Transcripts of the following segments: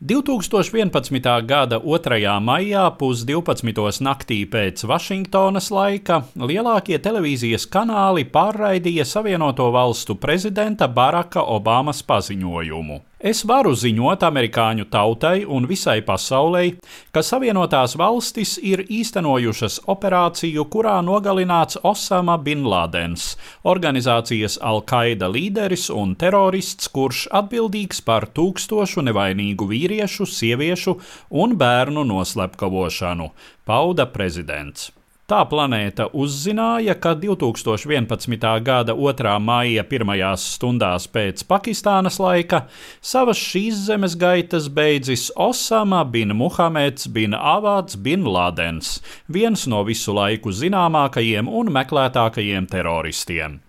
2011. gada 2. maijā, pusdivpadsmitos naktī pēc Vašingtonas laika, lielākie televīzijas kanāli pārraidīja Savienoto Valstu prezidenta Baraka Obamas paziņojumu. Es varu ziņot amerikāņu tautai un visai pasaulē, ka Savienotās valstis ir īstenojušas operāciju, kurā nogalināts Osama Bin Ladens, organizācijas Al-Qaida līderis un terorists, kurš atbildīgs par tūkstošu nevainīgu vīriešu, sieviešu un bērnu noslepkavošanu, pauda prezidents. Tā planēta uzzināja, ka 2011. gada 2. maija pirmajās stundās pēc Pakistānas laika savas šīs zemes gaitas beidzis Osama bin Muhameds bin Avāds bin Ladens, viens no visu laiku zināmākajiem un meklētākajiem teroristiem.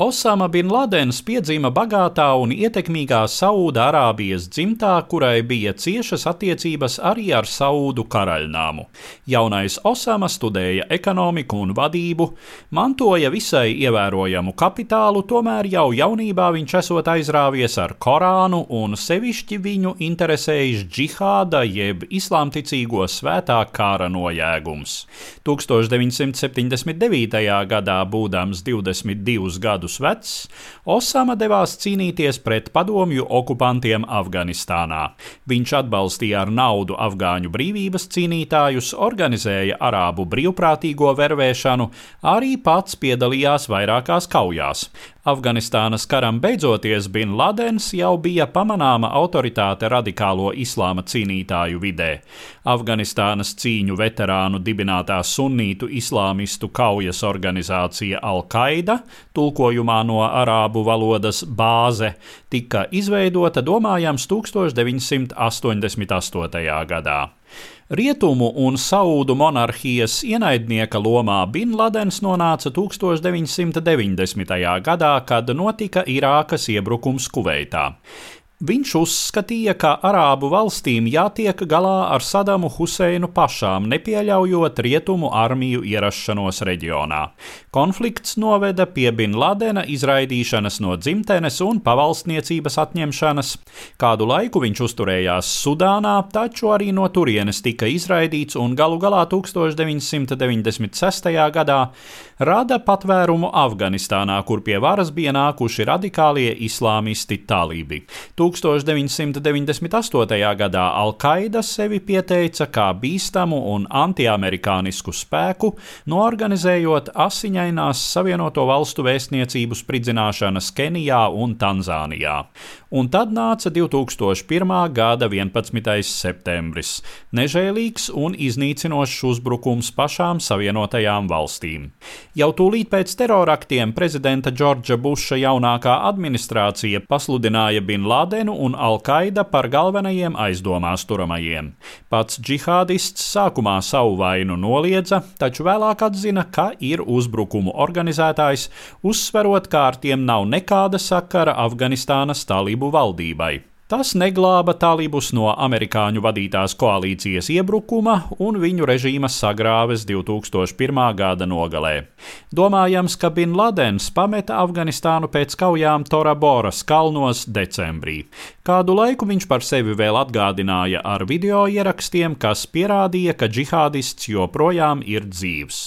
Osama bin Ladens piedzima bagātā un ietekmīgā Saudārābijas dzimtā, kurai bija ciešas attiecības arī ar Saudu karaļnāmu. Jaunais Osama studēja ekonomiku un vadību, mantoja visai ievērojamu kapitālu, tomēr jau jaunībā viņš esot aizrāvies ar Korānu un sevišķi viņu interesējis džihāda jeb islāmticīgo svētā kara nojēgums. 1979. gadā, būdams 22 gadus gadus vecs, Osama devās cīnīties pret padomju okupantiem Afganistānā. Viņš atbalstīja ar naudu afgāņu brīvības cīnītājus, organizēja arābu brīvprātīgo vervēšanu, arī pats piedalījās vairākās kaujās. Afganistānas karam beidzoties, Bin Ladens jau bija pamanāma autoritāte radikālo islāma cīnītāju vidē. Afganistānas cīņu veterānu dibinātā sunītu islāmistu kaujas organizācija Al-Qaida, tulkojumā no arābu valodas bāze, tika izveidota domājams 1988. gadā. Rietumu un Saudu monarhijas ienaidnieka lomā Bin Ladens nonāca 1990. gadā, kad notika Irākas iebrukums Kuveitā. Viņš uzskatīja, ka Arābu valstīm jātiek galā ar Sadamu Huseinu pašām, nepieļaujot rietumu armiju ierašanos reģionā. Konflikts noveda pie Bin Ladena izraidīšanas no dzimtenes un pavalstniecības atņemšanas. Kādu laiku viņš uzturējās Sudānā, taču arī no turienes tika izraidīts un galu galā 1996. gadā rada patvērumu Afganistānā, kur pie varas bija nākuši radikālie islāmisti talībi. 1998. gadā Al-Qaida sevi pieteica kā bīstamu un antiamerikānisku spēku, noorganizējot asiņainās Savienoto Valstu vēstniecību spridzināšanas Kenijā un Tanzānijā. Un tad nāca 2001. gada 11. septembris - nežēlīgs un iznīcinošs uzbrukums pašām Savienotajām valstīm. Jau tūlīt pēc teroraktiem prezidenta Džordža Buša jaunākā administrācija pasludināja Bin Laden Ladenu un Al-Qaida par galvenajiem aizdomās turamajiem. Pats džihādists sākumā savu vainu noliedza, taču vēlāk atzina, ka ir uzbrukumu organizētājs, uzsverot, ka ar tiem nav nekāda sakara Afganistānas talību valdībai. Tas neglāba talībus no amerikāņu vadītās koalīcijas iebrukuma un viņu režīma sagrāves 2001. gada nogalē. Domājams, ka Bin Ladens pameta Afganistānu pēc kaujām Toraboras kalnos decembrī. Kādu laiku viņš par sevi vēl atgādināja ar video ierakstiem, kas pierādīja, ka džihādists joprojām ir dzīvs.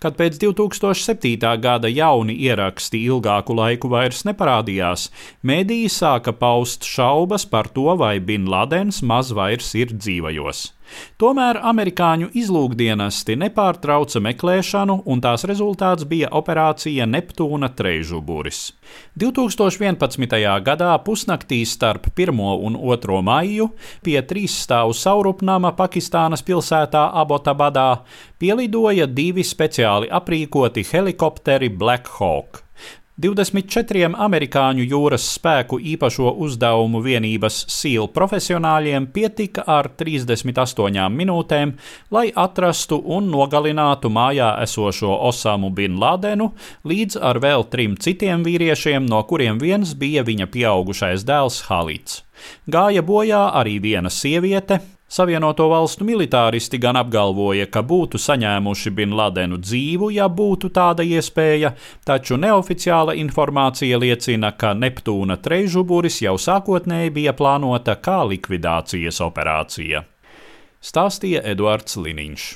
Kad pēc 2007. gada jauni ieraksti ilgāku laiku vairs neparādījās, mēdīji sāka paust šaubas par to, vai Bin Ladens maz vairs ir dzīvajos. Tomēr amerikāņu izlūkdienesti nepārtrauca meklēšanu, un tās rezultāts bija operācija Neptūna trejžuburis. 2011. gadā pusnaktī starp 1 un 2 maiju pie trīsstāvu saurupnama Pakistānas pilsētā Abotabadā pielidoja divi speciāli aprīkoti helikopteri Black Hawk. 24 amerikāņu jūras spēku īpašo uzdevumu vienības SEAL profesionāļiem pietika ar 38 minūtēm, lai atrastu un nogalinātu mājā esošo Osamu Bin Ladenu līdz ar vēl trim citiem vīriešiem, no kuriem viens bija viņa pieaugušais dēls Halits. Gāja bojā arī viena sieviete, Savienoto valstu militāristi gan apgalvoja, ka būtu saņēmuši Bin Ladenu dzīvu, ja būtu tāda iespēja, taču neoficiāla informācija liecina, ka Neptūna trejžuburis jau sākotnēji bija plānota kā likvidācijas operācija. Stāstīja Eduards Liniņš.